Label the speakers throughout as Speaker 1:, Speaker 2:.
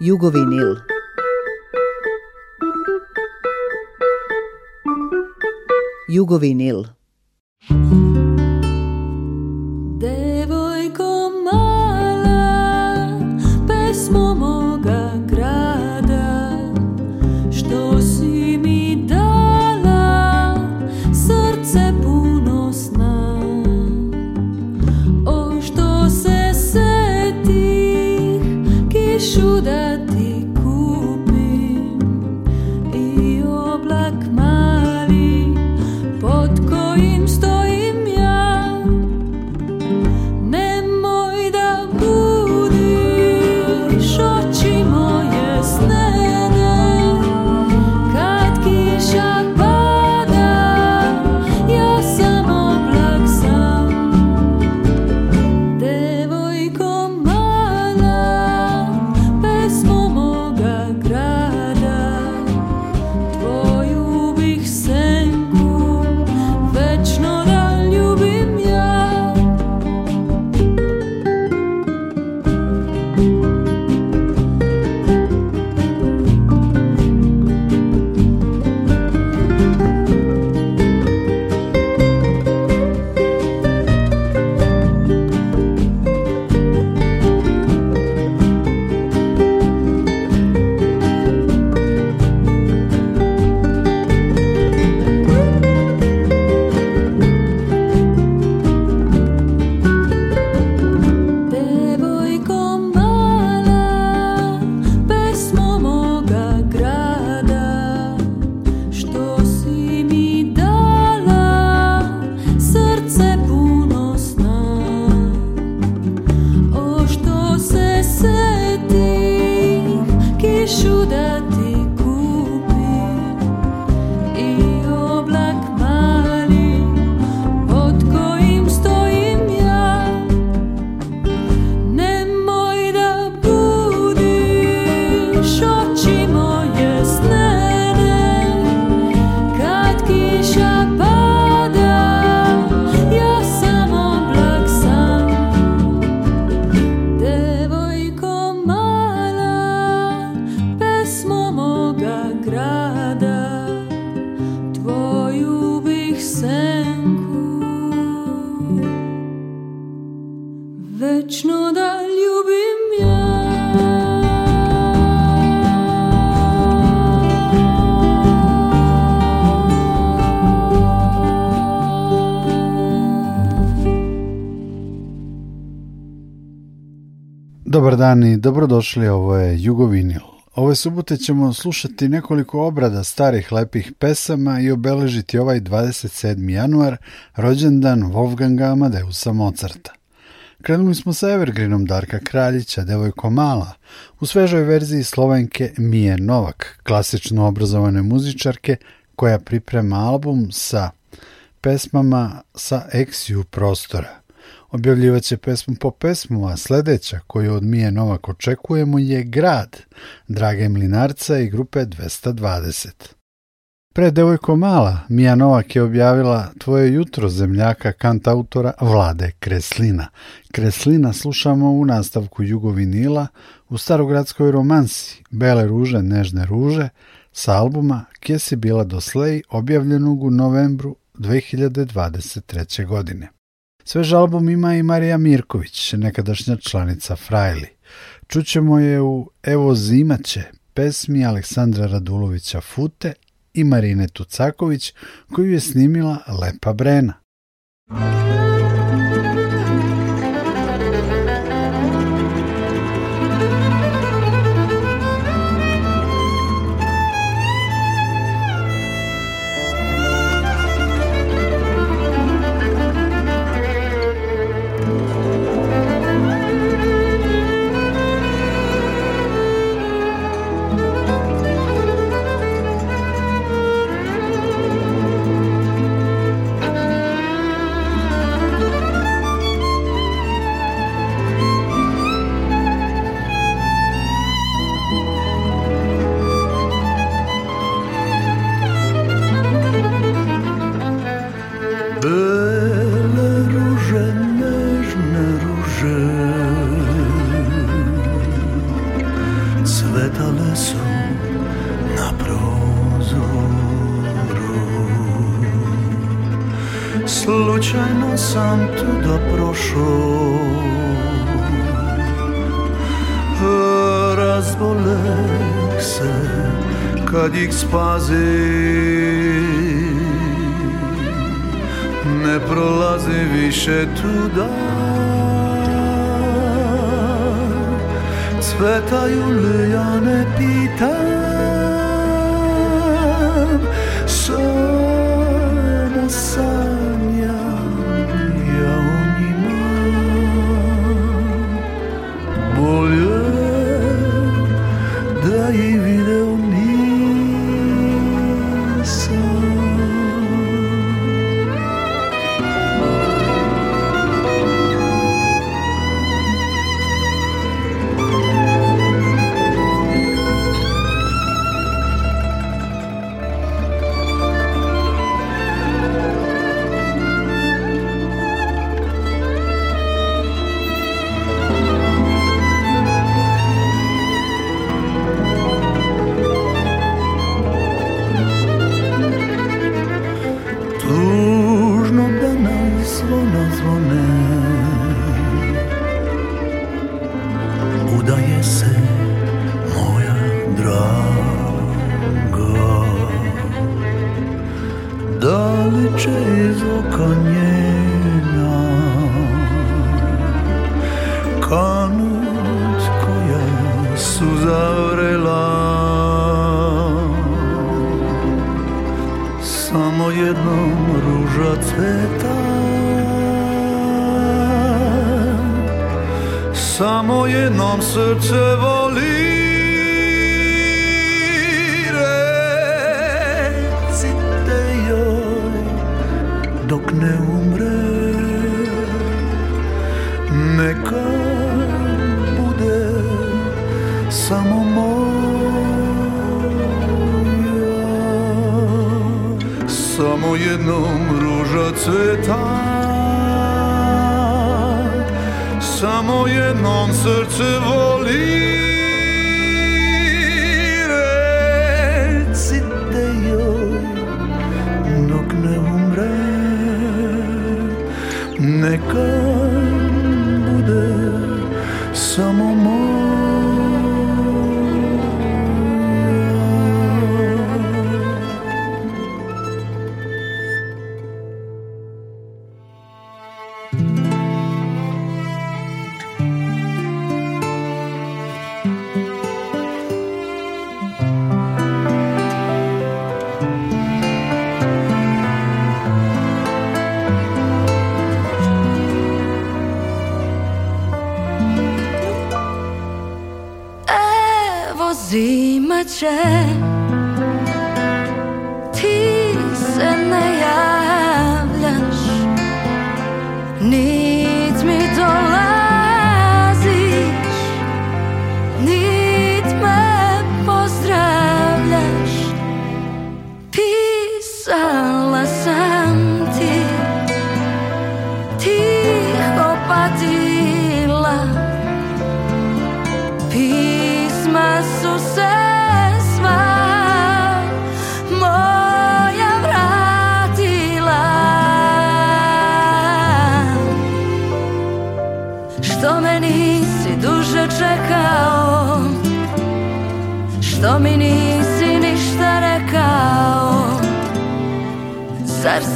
Speaker 1: Jugovinil. Jugovinil.
Speaker 2: dani, dobrodošli, ovo je Jugovinil. Ove subote ćemo slušati nekoliko obrada starih lepih pesama i obeležiti ovaj 27. januar, rođendan Wolfganga Amadeusa Mozarta. Krenuli smo sa Evergreenom Darka Kraljića, Devojko Mala, u svežoj verziji slovenke Mije Novak, klasično obrazovane muzičarke koja priprema album sa pesmama sa XU prostora. Objavljivat će pesmu po pesmu, a sljedeća koju od Mije Novak očekujemo je Grad, Drage Mlinarca i grupe 220. Pre Devojko Mala, Mija Novak je objavila Tvoje jutro zemljaka kantautora Vlade Kreslina. Kreslina slušamo u nastavku Jugovinila u starogradskoj romansi Bele ruže, nežne ruže sa albuma Kesi si bila doslej objavljenog u novembru 2023. godine. Sve žalbom ima i Marija Mirković, nekadašnja članica Frajli. Čućemo je u Evo zimaće, pesmi Aleksandra Radulovića Fute i Marine Tucaković koju je snimila Lepa Brena.
Speaker 3: Slučajno sam tuda prošao Razbole se kad ih spazi Ne prolazi više tuda Cvetaju li ja ne pitam Samo jezu koniena Kanut koja su zavrela Samo jednom ruža cveta Samo jednom srce voli Doc umrę, Neka bude Samo moja Samo jedną róża cyta, Samo jedną serce woli neka bude samo moj
Speaker 4: više Ti se ne javljaš Nije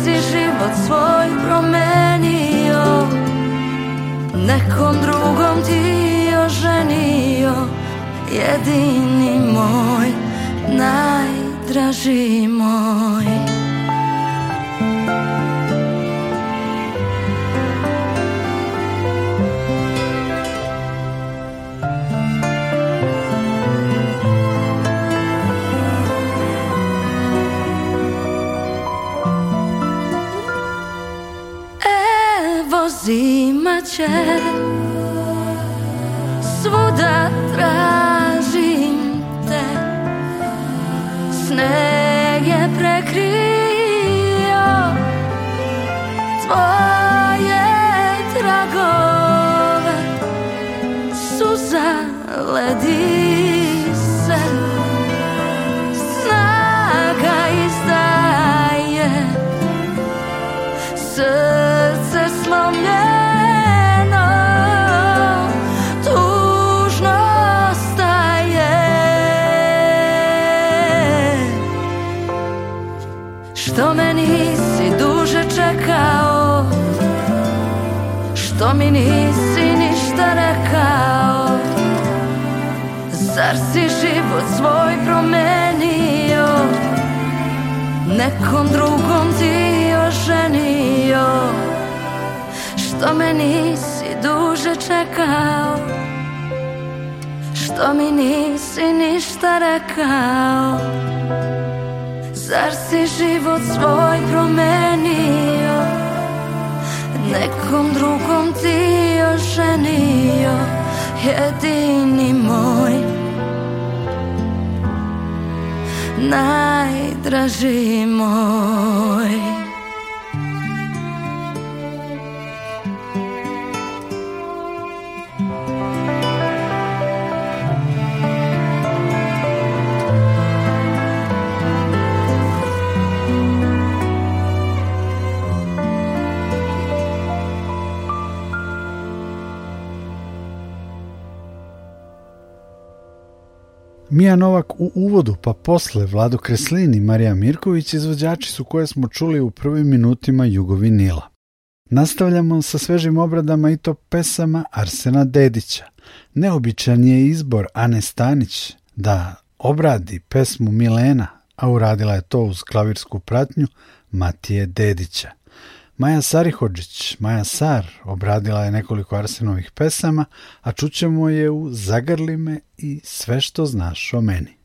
Speaker 4: si život svoj promenio Nekom drugom ti oženio Jedini moj, najdraži moj see my chest svoj promenio Nekom drugom ti oženio Što me nisi duže čekao Što mi nisi ništa rekao Zar si život svoj promenio Nekom drugom ti oženio Jedini moj najdraži moj
Speaker 2: Mija Novak u uvodu, pa posle Vlado Kreslin i Marija Mirković izvođači su koje smo čuli u prvim minutima Jugovi Nila. Nastavljamo sa svežim obradama i to pesama Arsena Dedića. Neobičan je izbor Ane Stanić da obradi pesmu Milena, a uradila je to uz klavirsku pratnju Matije Dedića. Maja Sarihođić, Maja Sar, obradila je nekoliko Arsenovih pesama, a čućemo je u zagrlime i sve što znaš o meni.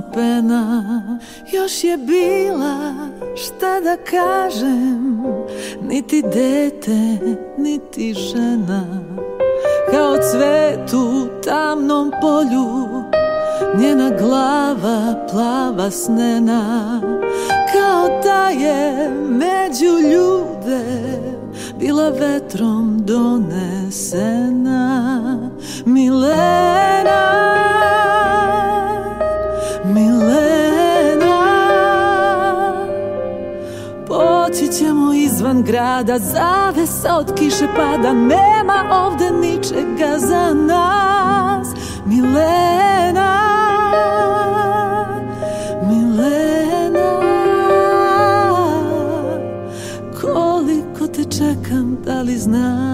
Speaker 2: pena Još je bila šta da kažem Niti dete, niti žena Kao cvet u tamnom polju Njena glava plava snena Kao ta je
Speaker 5: među ljude Bila vetrom donesena Da Zavesa od kiše pada Nema ovde ničega za nas Milena Milena Koliko te čekam, da li znaš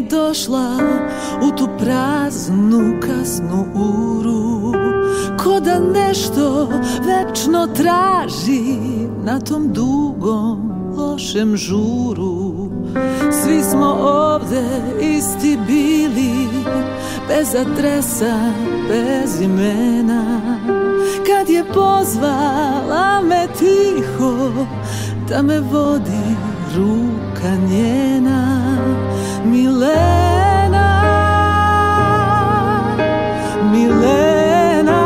Speaker 5: došla u tu praznu kasnu uru Ko da nešto večno traži na tom dugom lošem žuru Svi smo ovde isti bili Bez adresa, bez imena Kad je pozvala me tiho Da me vodi ruka njena Milena, Milena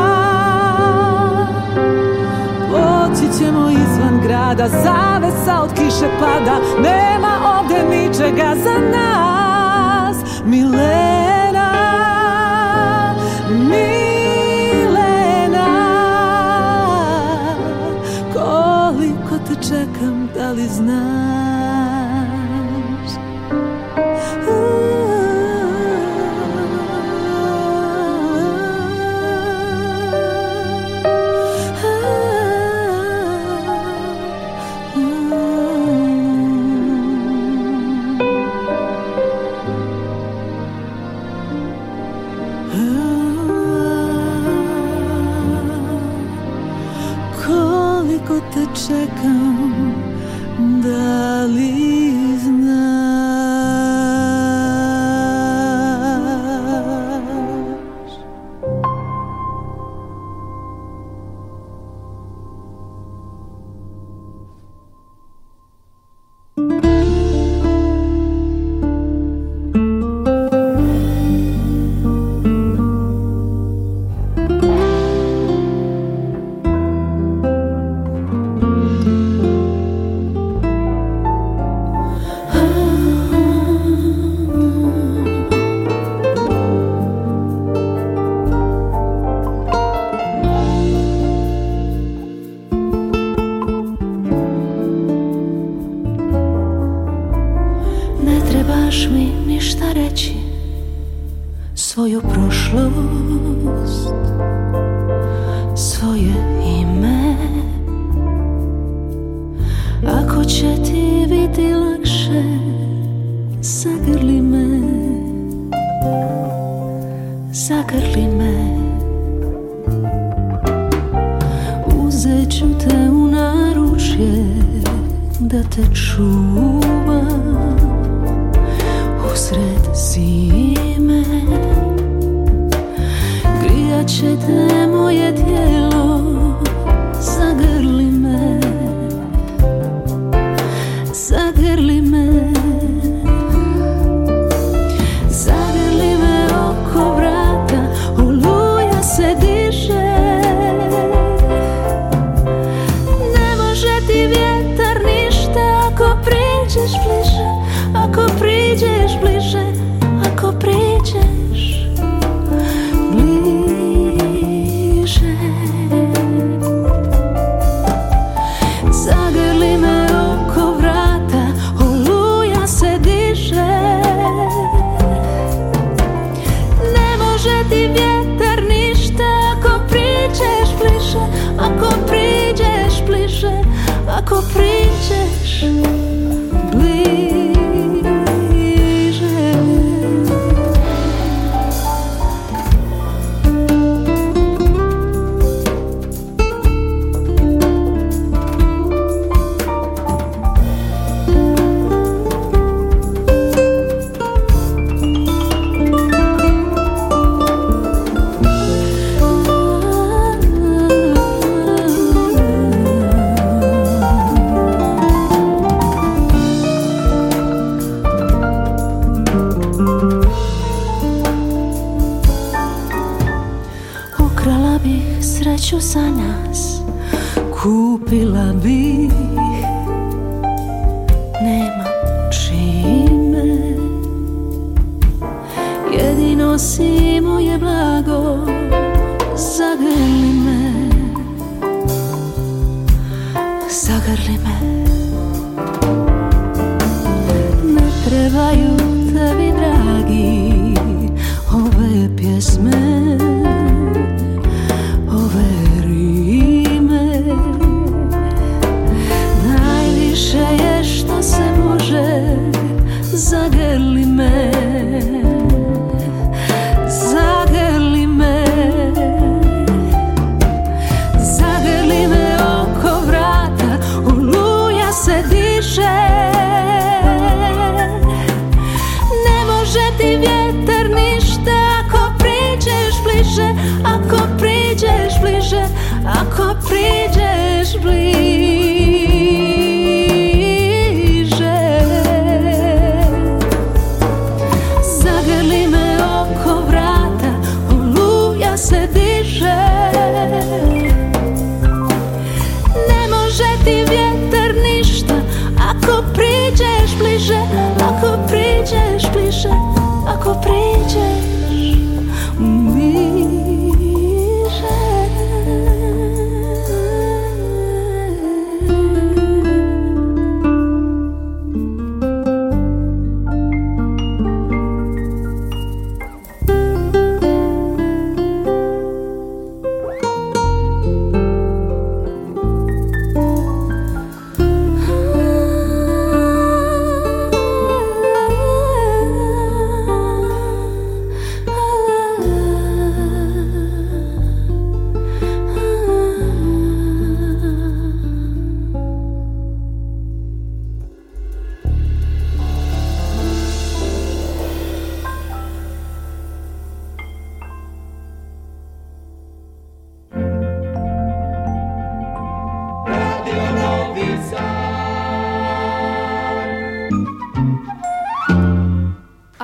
Speaker 5: Poći ćemo izvan grada, zavesa od kiše pada Nema ovdje ničega za nas Milena, Milena Koliko te čekam, da li znaš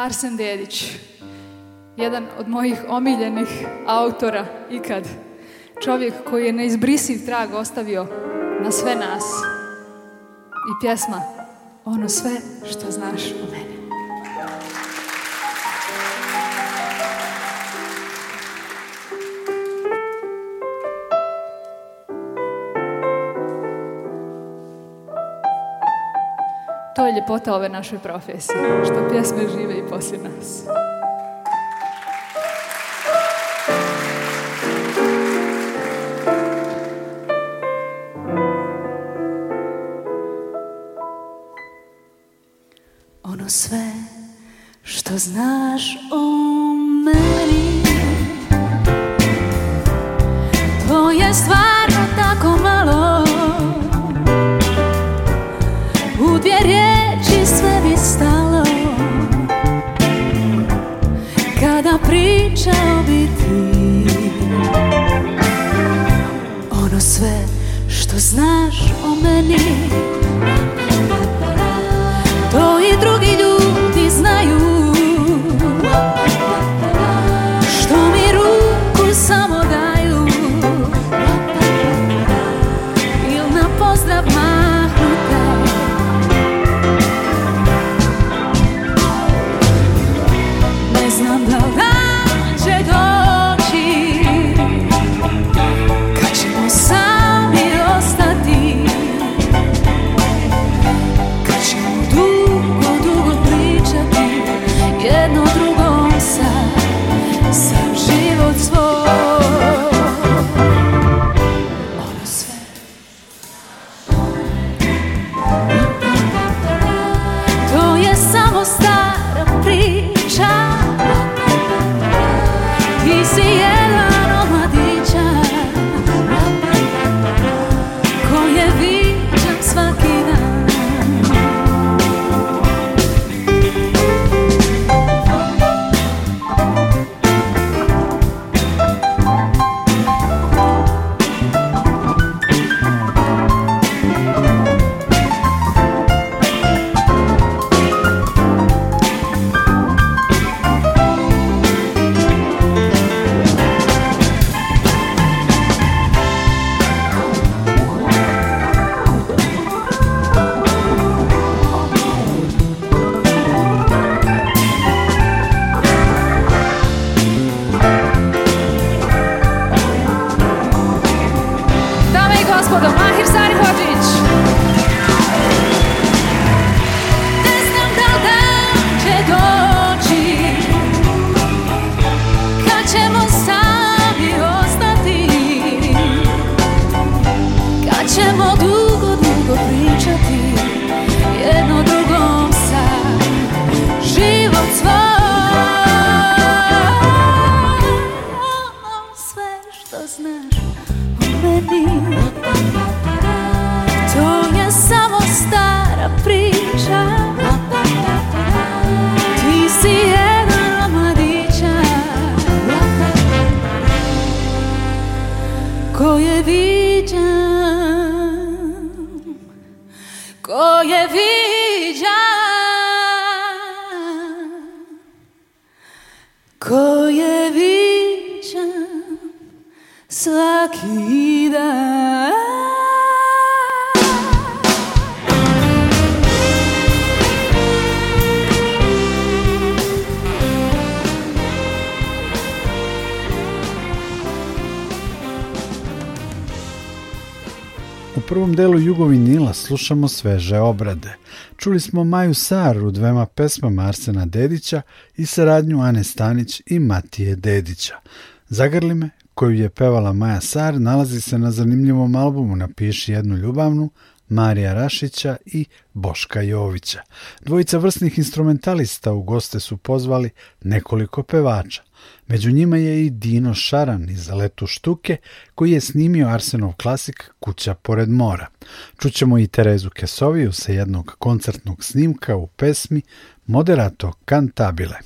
Speaker 6: Arsen Dedić, jedan od mojih omiljenih autora ikad. Čovjek koji je neizbrisiv trag ostavio na sve nas. I pjesma Ono sve što znaš o ljepota ove naše profesije, što pjesme žive i poslije nas.
Speaker 2: delu Jugovinila slušamo sveže obrade. Čuli smo Maju Sar u dvema pesmama Arsena Dedića i saradnju Ane Stanić i Matije Dedića. Zagrlime, koju je pevala Maja Sar, nalazi se na zanimljivom albumu Napiši jednu ljubavnu, Marija Rašića i Boška Jovića. Dvojica vrsnih instrumentalista u goste su pozvali nekoliko pevača. Među njima je i Dino Šaran iz Letu Štuke koji je snimio Arsenov klasik Kuća pored mora. Čućemo i Terezu Kesoviju sa jednog koncertnog snimka u pesmi Moderato Cantabile.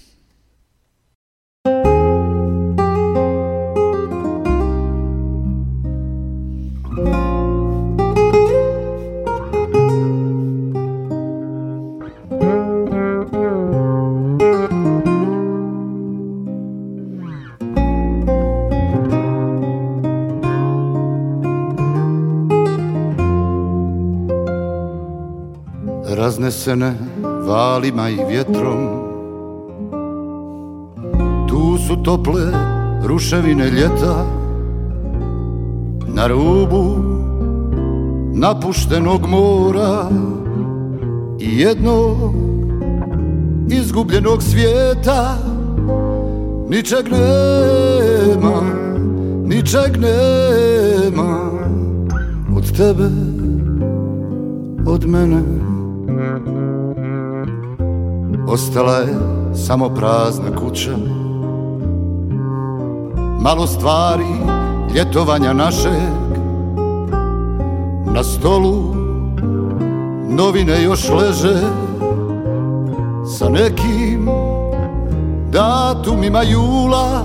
Speaker 7: raznesené ma i vjetrom Tu su tople ruševine ljeta Na rubu napuštenog mora I jednog izgubljenog svijeta Ničeg nema, ničeg nema Od tebe, od mene Ostala je samo prazna kuća Malo stvari ljetovanja našeg Na stolu novine još leže Sa nekim datumima jula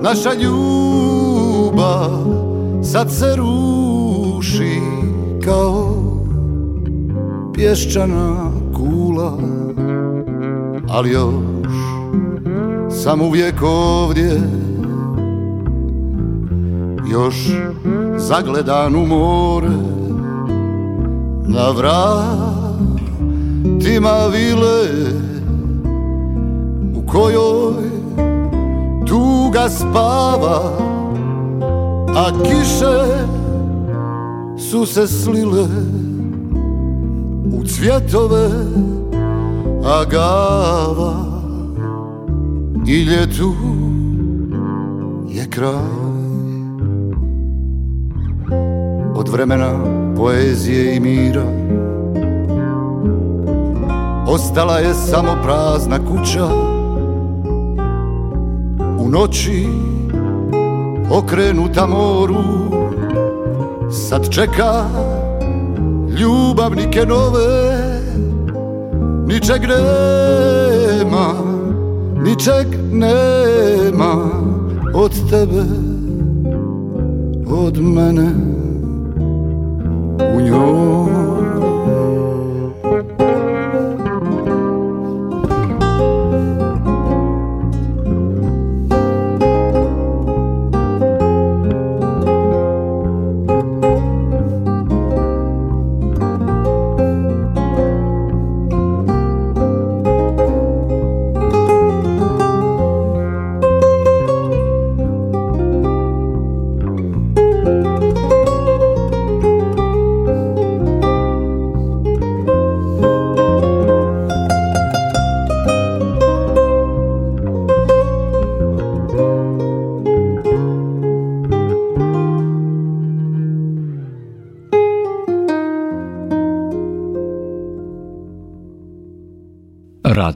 Speaker 7: Naša ljubav sad se ruši kao pješčana kula Ali još sam uvijek ovdje Još zagledan u more Na vratima vile U kojoj tuga spava A kiše su se slile u cvjetove agava i ljetu je kraj od vremena poezije i mira ostala je samo prazna kuća u noći okrenuta moru sad čeka ljubavnike nove Ničeg nema, ničeg nema od tebe, od mene u njoj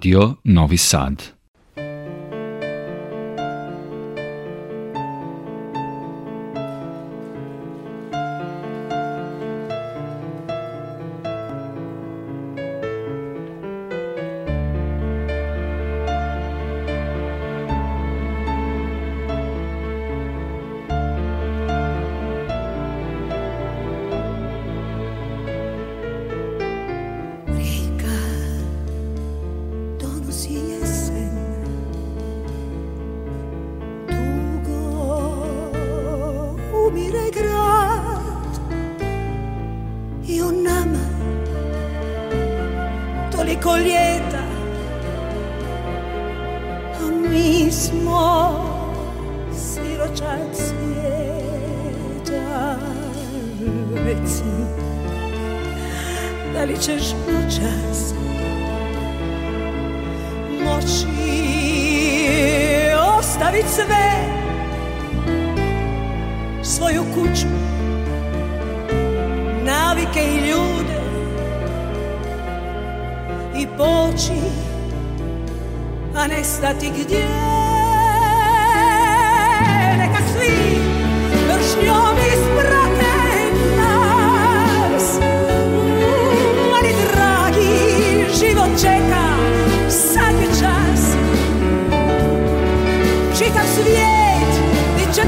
Speaker 8: Radio Novi Sad.
Speaker 9: toliko ljeta A mi smo siročak e svijeta Reci da li ćeš učas Moći ostavit sve Svoju kuću Navike i ljubav poći, a nestati gdje. Neka svi vršnjom isprate nas. Mali dragi, život čeka, sad je čas. Čitav svijet, bit će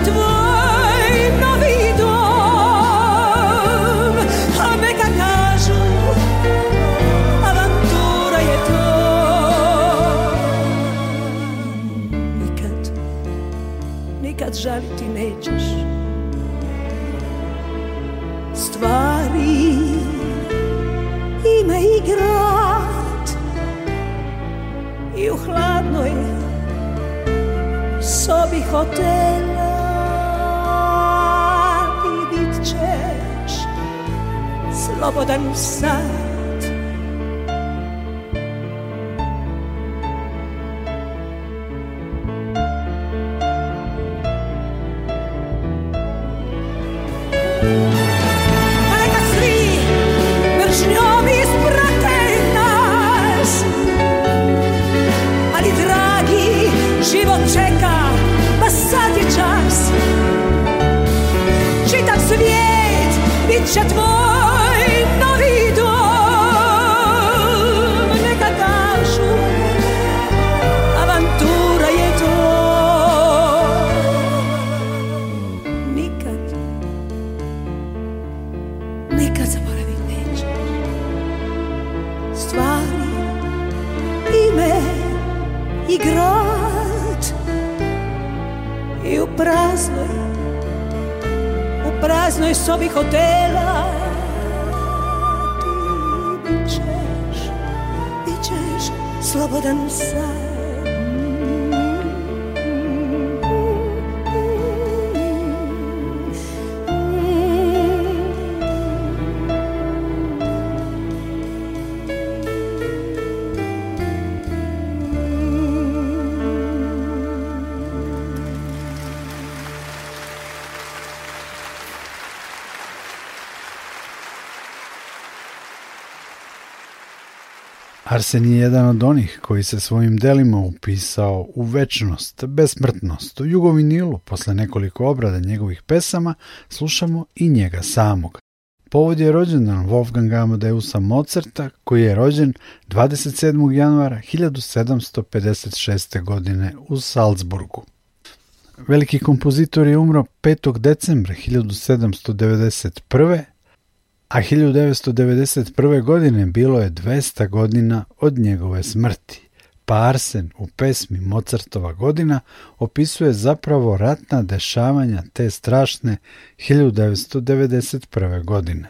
Speaker 9: žaliti nećeš Stvari ima i grad I u hladnoj sobi hotela I bit ćeš slobodan sad bit chatbot. s sobi hotela Ti bit ćeš, bit ćeš slobodan sam
Speaker 2: se je jedan od onih koji se svojim delima upisao u večnost, besmrtnost. U Jugovinilu, posle nekoliko obrada njegovih pesama, slušamo i njega samog. Povod je rođendan Wolfgang Amadeusa Mozarta, koji je rođen 27. januara 1756. godine u Salzburgu. Veliki kompozitor je umro 5. decembra 1791 a 1991. godine bilo je 200 godina od njegove smrti. Pa Arsen u pesmi Mozartova godina opisuje zapravo ratna dešavanja te strašne 1991. godine.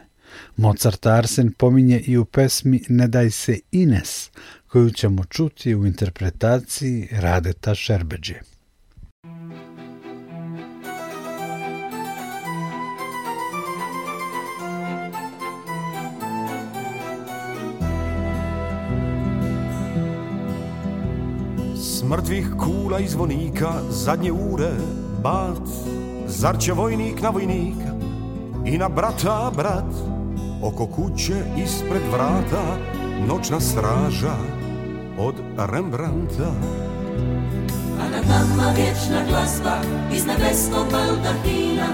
Speaker 2: Mozart Arsen pominje i u pesmi Ne daj se Ines, koju ćemo čuti u interpretaciji Radeta Šerbeđe.
Speaker 10: mrtvih kula i zvonika zadnje ure bat Zar će vojnik na vojnika i na brata brat Oko kuće ispred vrata noćna straža od Rembrandta
Speaker 11: A na nama vječna glasba iz nebeskog baldahina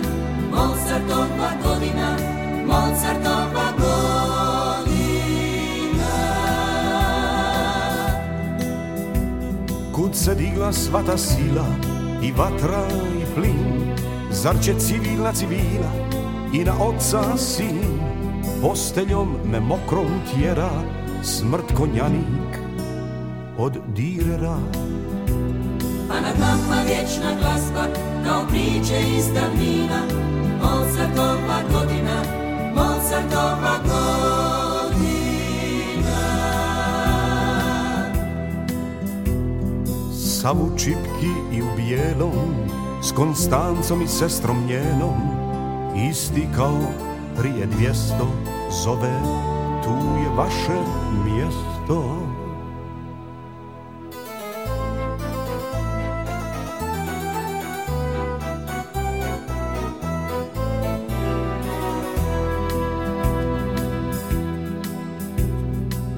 Speaker 11: Mozartova godina, Mozartova godina
Speaker 10: Kud se digla svata sila i vatra i plin Zar će civila civila i na oca sin Posteljom me mokrom tjera smrt konjanik od direra
Speaker 11: Pa na dvama vječna glasba kao priče iz davnina Mozartova godina, Mozartova godina
Speaker 10: savu čipki i u bijelom S Konstancom i sestrom njenom Isti kao prije Zove tu je vaše mjesto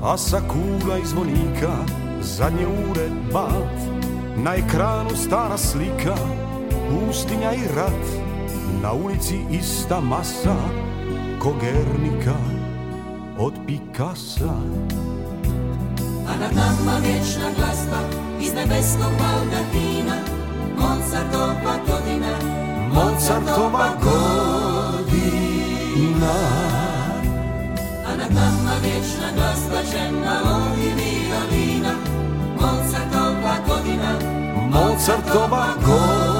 Speaker 10: A sa kula i zvonika zadnje ure bat na ekranu stara slika, pustinja i rat Na ulici ista masa, kogernika od Pikasa A
Speaker 11: nad nama vječna glasba iz nebeskog baldatina Mozartova godina, Mozartova godina A nad nama vječna glasba će mi, Моцартова год.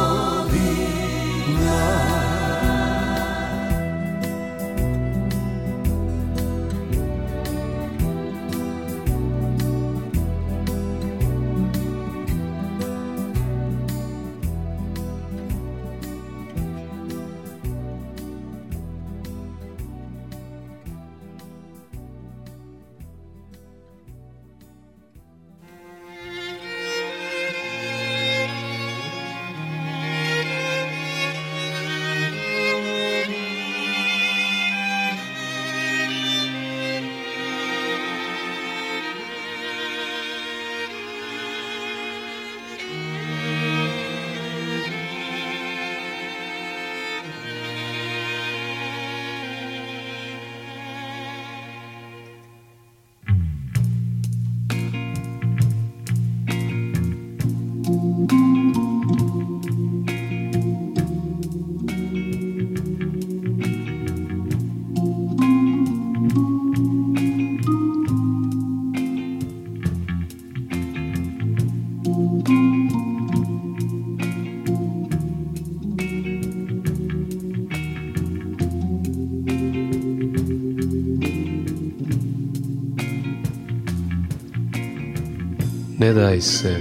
Speaker 12: Ne daj se,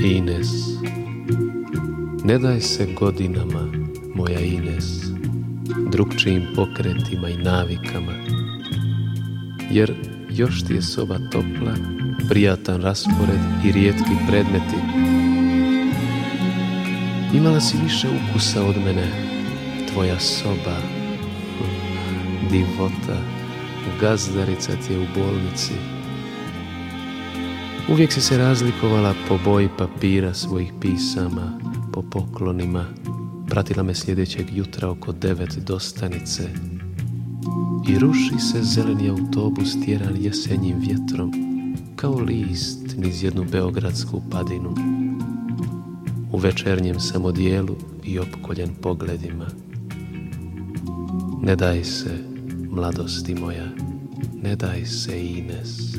Speaker 12: Ines, ne daj se godinama, moja Ines, drugčijim pokretima i navikama, jer još ti je soba topla, prijatan raspored i rijetki predmeti. Imala si više ukusa od mene, tvoja soba, divota, gazdarica ti je u bolnici, Uvijek si se razlikovala po boji papira svojih pisama, po poklonima. Pratila me sljedećeg jutra oko devet dostanice. I ruši se zeleni autobus tjeran jesenjim vjetrom, kao list niz jednu beogradsku padinu. U večernjem samodijelu i opkoljen pogledima. Ne daj se, mladosti moja, ne daj se Ines.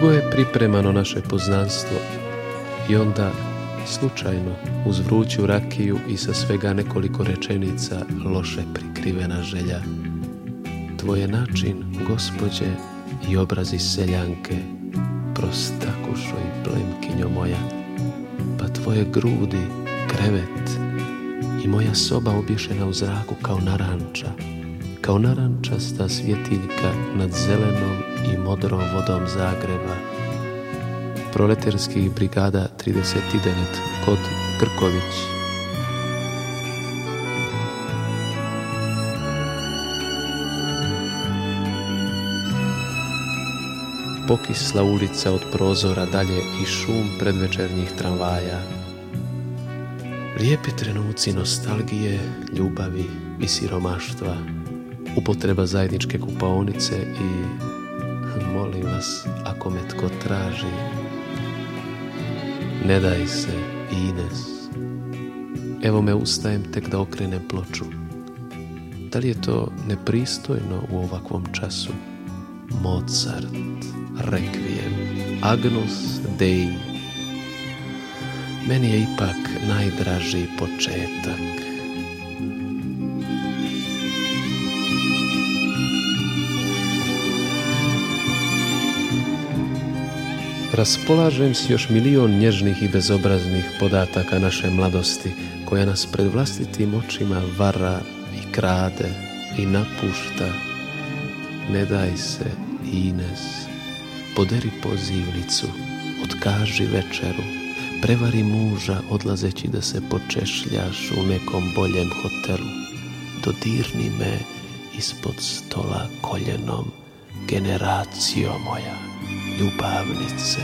Speaker 12: Dugo je pripremano naše poznanstvo i onda slučajno uz vruću rakiju i sa svega nekoliko rečenica loše prikrivena želja. Tvoje način, gospođe, i obrazi seljanke, prostakušo i plemkinjo moja, pa tvoje grudi, krevet i moja soba obješena u zraku kao naranča, kao narančasta svjetiljka nad zelenom i modrom vodom Zagreba. Proleterskih brigada 39 kod Krković. pokisla ulica od prozora dalje i šum predvečernjih tramvaja. Lijepi trenuci nostalgije, ljubavi i siromaštva, upotreba zajedničke kupaonice i molim vas, ako me tko traži, ne daj se, Ines. Evo me ustajem tek da okrenem ploču. Da li je to nepristojno u ovakvom času? Mozart, Requiem, Agnus Dei. Meni je ipak najdraži početak. raspolažem s još milion nježnih i bezobraznih podataka naše mladosti, koja nas pred vlastitim očima vara i krade i napušta. Ne daj se, Ines, poderi pozivnicu, otkaži večeru, prevari muža odlazeći da se počešljaš u nekom boljem hotelu, dodirni me ispod stola koljenom generacijo moja, ljubavnice.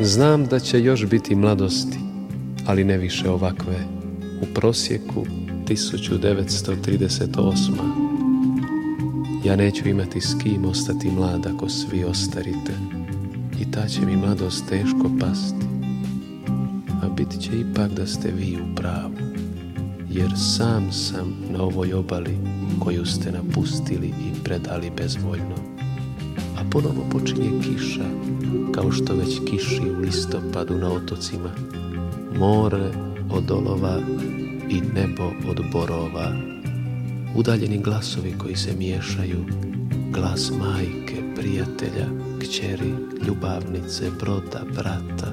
Speaker 12: Znam da će još biti mladosti, ali ne više ovakve. U prosjeku 1938. Ja neću imati s kim ostati mlad ako svi ostarite. Da će mi mladost teško pasti, a bit će ipak da ste vi u pravu, jer sam sam na ovoj obali koju ste napustili i predali bezvoljno. A ponovo počinje kiša, kao što već kiši u listopadu na otocima, more od olova i nebo od borova. Udaljeni glasovi koji se miješaju, glas majke, prijatelja, kćeri, ljubavnice, broda, brata,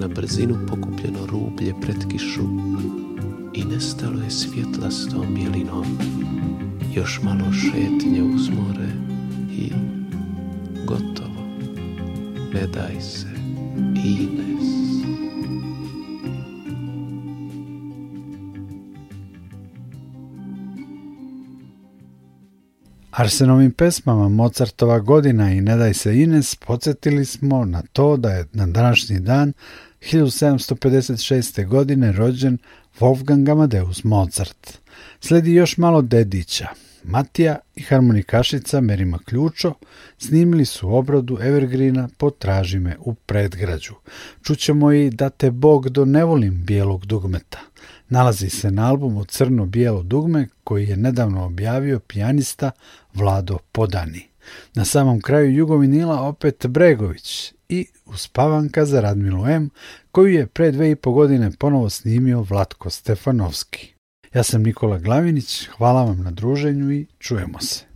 Speaker 12: na brzinu pokupljeno rublje pred kišu i nestalo je svjetla s Još malo šetnje uz more i gotovo. Ne daj se, Ine.
Speaker 2: Arsenovim pesmama Mozartova godina i Ne daj se Ines podsjetili smo na to da je na današnji dan 1756. godine rođen Wolfgang Amadeus Mozart. Sledi još malo dedića. Matija i harmonikašica Merima Ključo snimili su obradu Evergreena Potraži me u predgrađu. Čućemo i Da te Bog do ne volim bijelog dugmeta nalazi se na albumu Crno-bijelo dugme koji je nedavno objavio pijanista Vlado Podani. Na samom kraju Jugovinila opet Bregović i Uspavanka za Radmilu M, koju je pre dve i po godine ponovo snimio Vlatko Stefanovski. Ja sam Nikola Glavinić, hvala vam na druženju i čujemo se.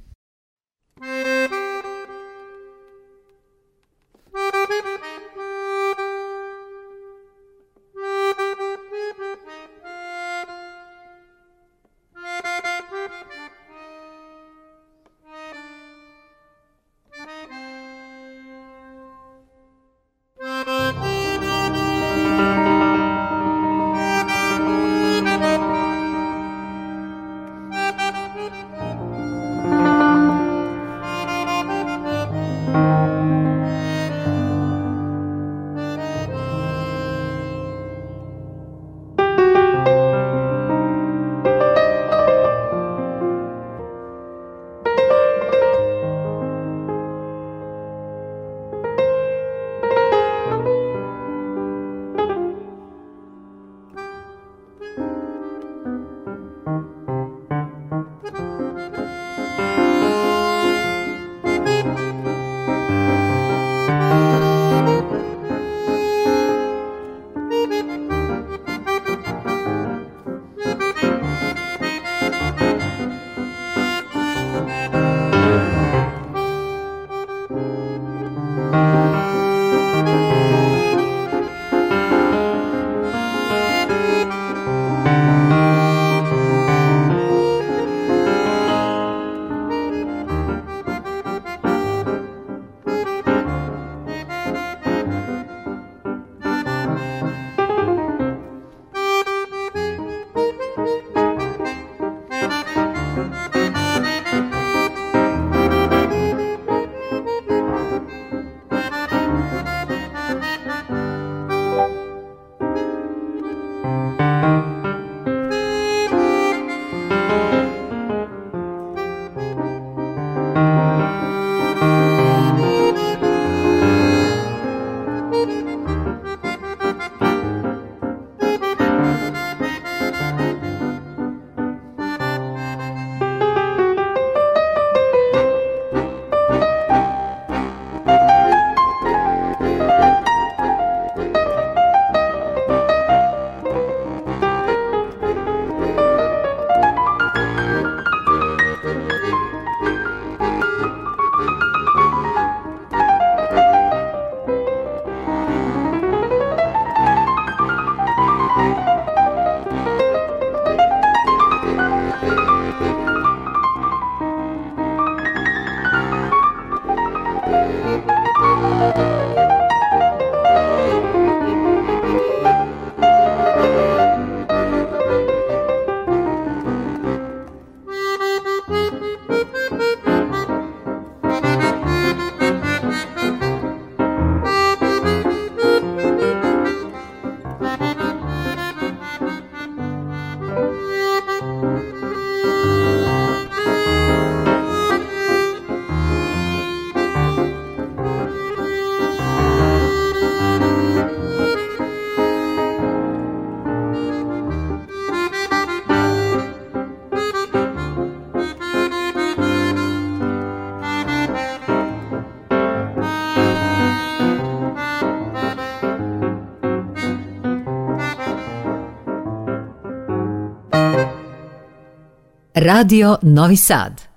Speaker 2: Radio Novi Sad.